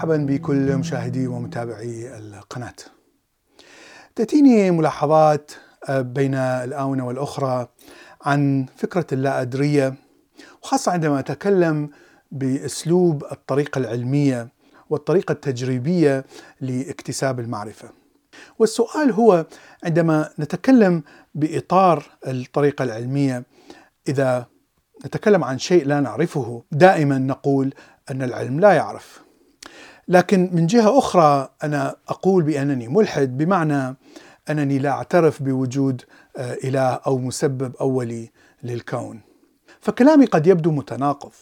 مرحبا بكل مشاهدي ومتابعي القناة. تأتيني ملاحظات بين الآونة والأخرى عن فكرة اللا أدرية وخاصة عندما أتكلم بأسلوب الطريقة العلمية والطريقة التجريبية لاكتساب المعرفة. والسؤال هو عندما نتكلم بإطار الطريقة العلمية إذا نتكلم عن شيء لا نعرفه دائما نقول أن العلم لا يعرف لكن من جهة أخرى أنا أقول بأنني ملحد بمعنى أنني لا أعترف بوجود آه، إله أو مسبب أولي للكون. فكلامي قد يبدو متناقض.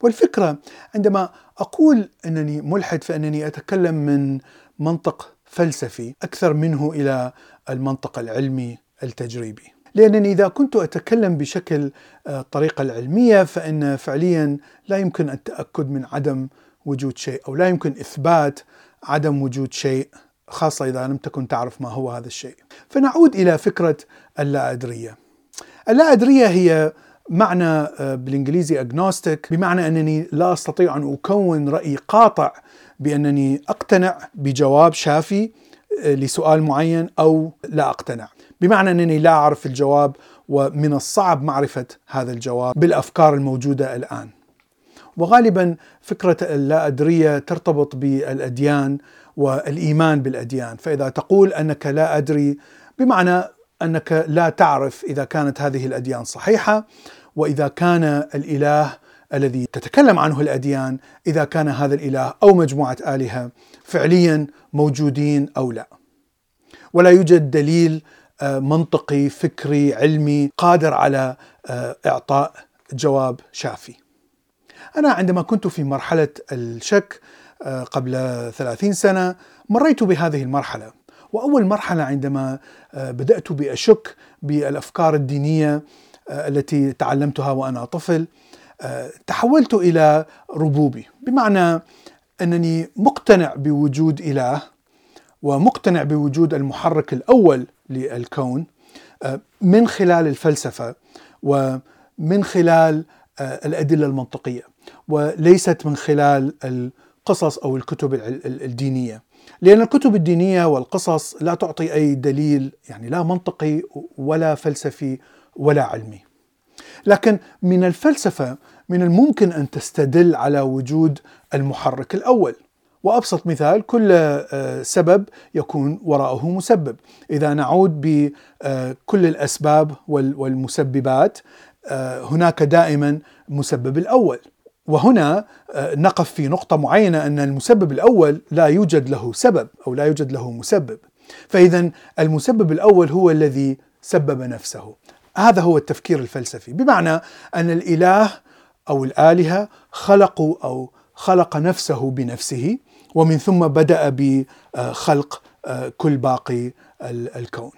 والفكرة عندما أقول أنني ملحد فأنني أتكلم من منطق فلسفي أكثر منه إلى المنطق العلمي التجريبي. لأنني إذا كنت أتكلم بشكل الطريقة آه، العلمية فإن فعليا لا يمكن التأكد من عدم وجود شيء أو لا يمكن إثبات عدم وجود شيء خاصة إذا لم تكن تعرف ما هو هذا الشيء. فنعود إلى فكرة اللا أدرية اللا أدرية هي معنى آه، بالإنجليزي agnostic بمعنى أنني لا أستطيع أن أكون رأي قاطع بأنني أقتنع بجواب شافي آه، لسؤال معين أو لا أقتنع. بمعنى أنني لا أعرف الجواب ومن الصعب معرفة هذا الجواب بالأفكار الموجودة الآن. وغالبا فكرة اللا أدرية ترتبط بالأديان والإيمان بالأديان فإذا تقول أنك لا أدري بمعنى أنك لا تعرف إذا كانت هذه الأديان صحيحة وإذا كان الإله الذي تتكلم عنه الأديان إذا كان هذا الإله أو مجموعة آلهة فعليا موجودين أو لا ولا يوجد دليل آه، منطقي فكري علمي قادر على آه، إعطاء جواب شافي. أنا عندما كنت في مرحلة الشك آه، قبل ثلاثين سنة مريت بهذه المرحلة. وأول مرحلة عندما بدأت بأشك بالأفكار الدينية التي تعلمتها وأنا طفل تحولت إلى ربوبي. بمعنى أنني مقتنع بوجود إله ومقتنع بوجود المحرك الأول للكون آه، من خلال الفلسفة ومن خلال آه، الأدلة المنطقية وليست من خلال القصص أو الكتب الدينية. لأن الكتب الدينية والقصص لا تعطي أي دليل يعني لا منطقي ولا فلسفي ولا علمي. لكن من الفلسفة من الممكن أن تستدل على وجود المحرك الأول. وأبسط مثال كل آه، سبب يكون وراءه مسبب، إذا نعود بكل الأسباب والمسببات آه، هناك دائما مسبب الأول. وهنا آه، نقف في نقطة معينة أن المسبب الأول لا يوجد له سبب أو لا يوجد له مسبب. فاذا المسبب الأول هو الذي سبب نفسه. هذا هو التفكير الفلسفي، بمعنى أن الإله أو الآلهة خلقوا أو خلق نفسه بنفسه ومن ثم بدأ بخلق آه، كل باقي الكون.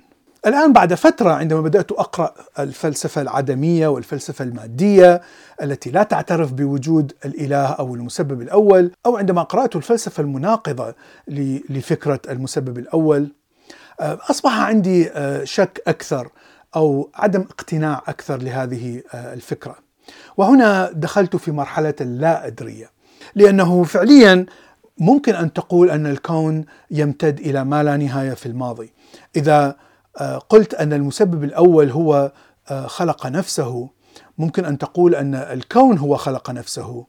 الآن بعد فترة عندما بدأت أقرأ الفلسفة العدمية والفلسفة المادية التي لا تعترف بوجود الإله أو المسبب الأول أو عندما قرأت الفلسفة المناقضة لفكرة المسبب الأول آه، أصبح عندي آه، شك أكثر أو عدم اقتناع أكثر لهذه الفكرة وهنا دخلت في مرحلة اللا أدرية لأنه فعليا ممكن أن تقول أن الكون يمتد إلى ما لا نهاية في الماضي. آه، قلت أن المسبب الأول هو آه، خلق نفسه ممكن أن تقول أن الكون هو خلق نفسه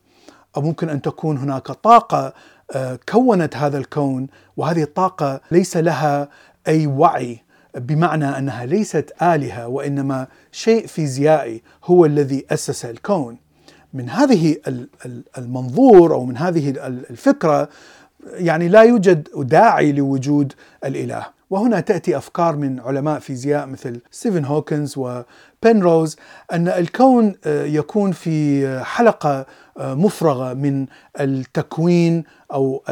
أو ممكن أن تكون هناك طاقة آه، كونت هذا الكون وهذه الطاقة ليس لها أي وعي بمعنى أنها ليست آلهة وإنما شيء فيزيائي هو الذي أسس الكون. من هذه المنظور أو من هذه الفكرة يعني لا يوجد داعي لوجود الإله. وهنا تأتي أفكار من علماء فيزياء مثل ستيفن هوكنز وبنروز أن الكون آه، يكون في حلقة آه، مفرغة من التكوين أو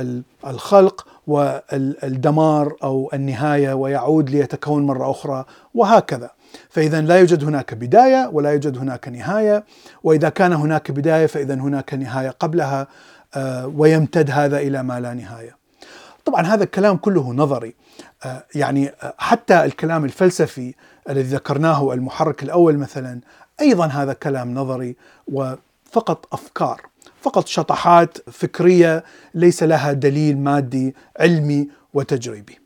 الخلق والدمار أو النهاية ويعود ليتكون مرة أخرى وهكذا. فإذا لا يوجد هناك بداية ولا يوجد هناك نهاية وإذا كان هناك بداية فإذا هناك نهاية قبلها. ويمتد هذا إلى ما لا نهاية طبعا هذا الكلام كله نظري آه، يعني آه، حتى الكلام الفلسفي الذي ذكرناه المحرك الأول مثلا أيضا هذا كلام نظري وفقط أفكار فقط شطحات فكرية ليس لها دليل مادي علمي وتجريبي.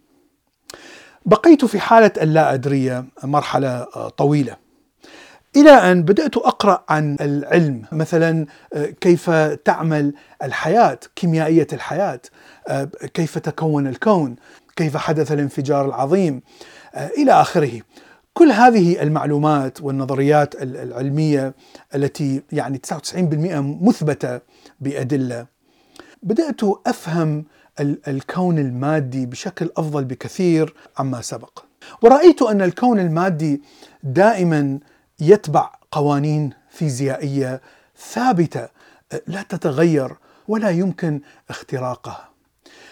بقيت في حالة اللا ادريه مرحلة طويلة. إلى أن بدأت أقرأ عن العلم مثلا كيف تعمل الحياة كيميائية الحياة كيف تكون الكون كيف حدث الانفجار العظيم إلى آخره. كل هذه المعلومات والنظريات العلمية التي يعني 99% مثبتة بأدلة. بدأت أفهم الكون المادي بشكل أفضل بكثير عما سبق. ورأيت أن الكون المادي دائما يتبع قوانين فيزيائية ثابتة لا تتغير ولا يمكن اختراقها.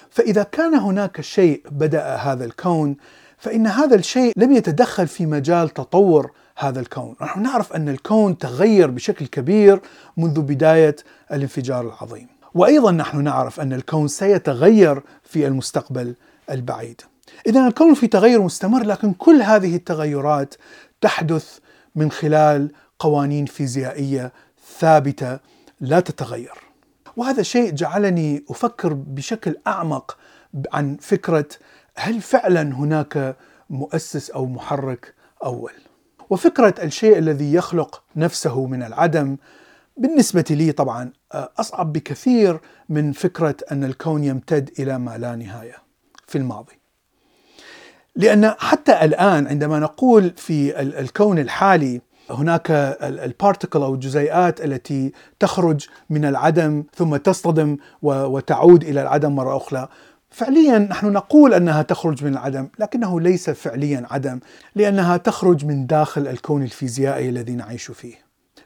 فإذا كان هناك شيء بدأ هذا الكون فإن هذا الشيء لم يتدخل في مجال تطور هذا الكون. نحن نعرف أن الكون تغير بشكل كبير منذ بداية الانفجار العظيم. وأيضا نحن نعرف أن الكون سيتغير في المستقبل البعيد. إذا الكون في تغير مستمر لكن كل هذه التغيرات تحدث من خلال قوانين فيزيائية ثابتة لا تتغير وهذا شيء جعلني أفكر بشكل أعمق عن فكرة هل فعلا هناك مؤسس أو محرك أول؟ وفكرة الشيء الذي يخلق نفسه من العدم بالنسبة لي طبعا أصعب بكثير من فكرة أن الكون يمتد إلى ما لا نهاية في الماضي. لأن حتى الآن عندما نقول في الكون الحالي هناك البارتكل أو الجزيئات التي تخرج من العدم ثم تصطدم وتعود إلى العدم مرة أخرى فعليا نحن نقول أنها تخرج من العدم لكنه ليس فعليا عدم لأنها تخرج من داخل الكون الفيزيائي الذي نعيش فيه.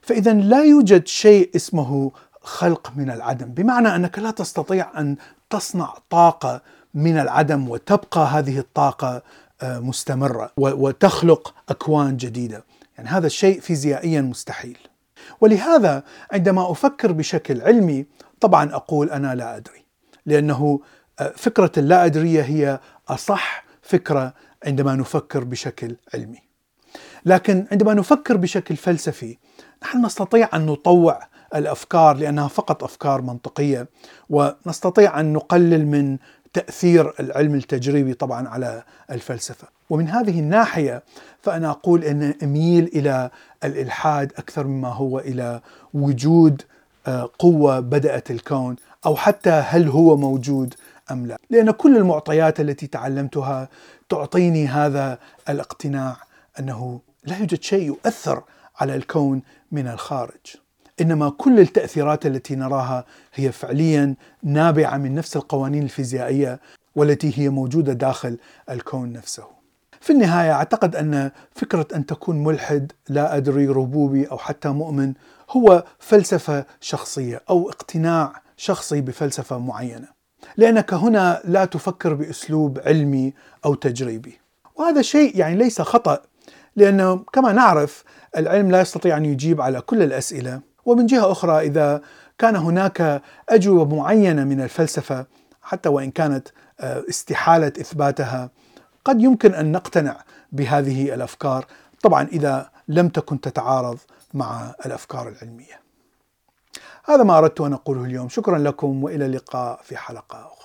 فاذا لا يوجد شيء اسمه خلق من العدم، بمعنى أنك لا تستطيع أن تصنع طاقة من العدم وتبقى هذه الطاقة آه، مستمرة وتخلق أكوان جديدة، يعني هذا الشيء فيزيائيا مستحيل. ولهذا عندما أفكر بشكل علمي طبعا أقول أنا لا أدري، لأنه فكرة اللا أدرية هي أصح فكرة عندما نفكر بشكل علمي. لكن عندما نفكر بشكل فلسفي نحن نستطيع أن نطوع الأفكار لأنها فقط أفكار منطقية ونستطيع أن نقلل من تأثير العلم التجريبي طبعا على الفلسفة. ومن هذه الناحية فأنا أقول أن أميل إلى الإلحاد أكثر مما هو إلى وجود آه، قوة بدأت الكون أو حتى هل هو موجود أم لا. لأن كل المعطيات التي تعلمتها تعطيني هذا الاقتناع أنه لا يوجد شيء يؤثر على الكون من الخارج. إنما كل التأثيرات التي نراها هي فعليا نابعة من نفس القوانين الفيزيائية والتي هي موجودة داخل الكون نفسه. في النهاية أعتقد أن فكرة أن تكون ملحد لا أدري ربوبي أو حتى مؤمن هو فلسفة شخصية أو اقتناع شخصي بفلسفة معينة. لأنك هنا لا تفكر بأسلوب علمي أو تجريبي. وهذا شيء يعني ليس خطأ لأنه كما نعرف العلم لا يستطيع أن يجيب على كل الأسئلة، ومن جهة أخرى إذا كان هناك أجوبة معينة من الفلسفة حتى وإن كانت آه، استحالة إثباتها قد يمكن أن نقتنع بهذه الأفكار، طبعا إذا لم تكن تتعارض مع الأفكار العلمية. هذا ما أردت أن أقوله اليوم، شكرا لكم وإلى اللقاء في حلقة أخرى.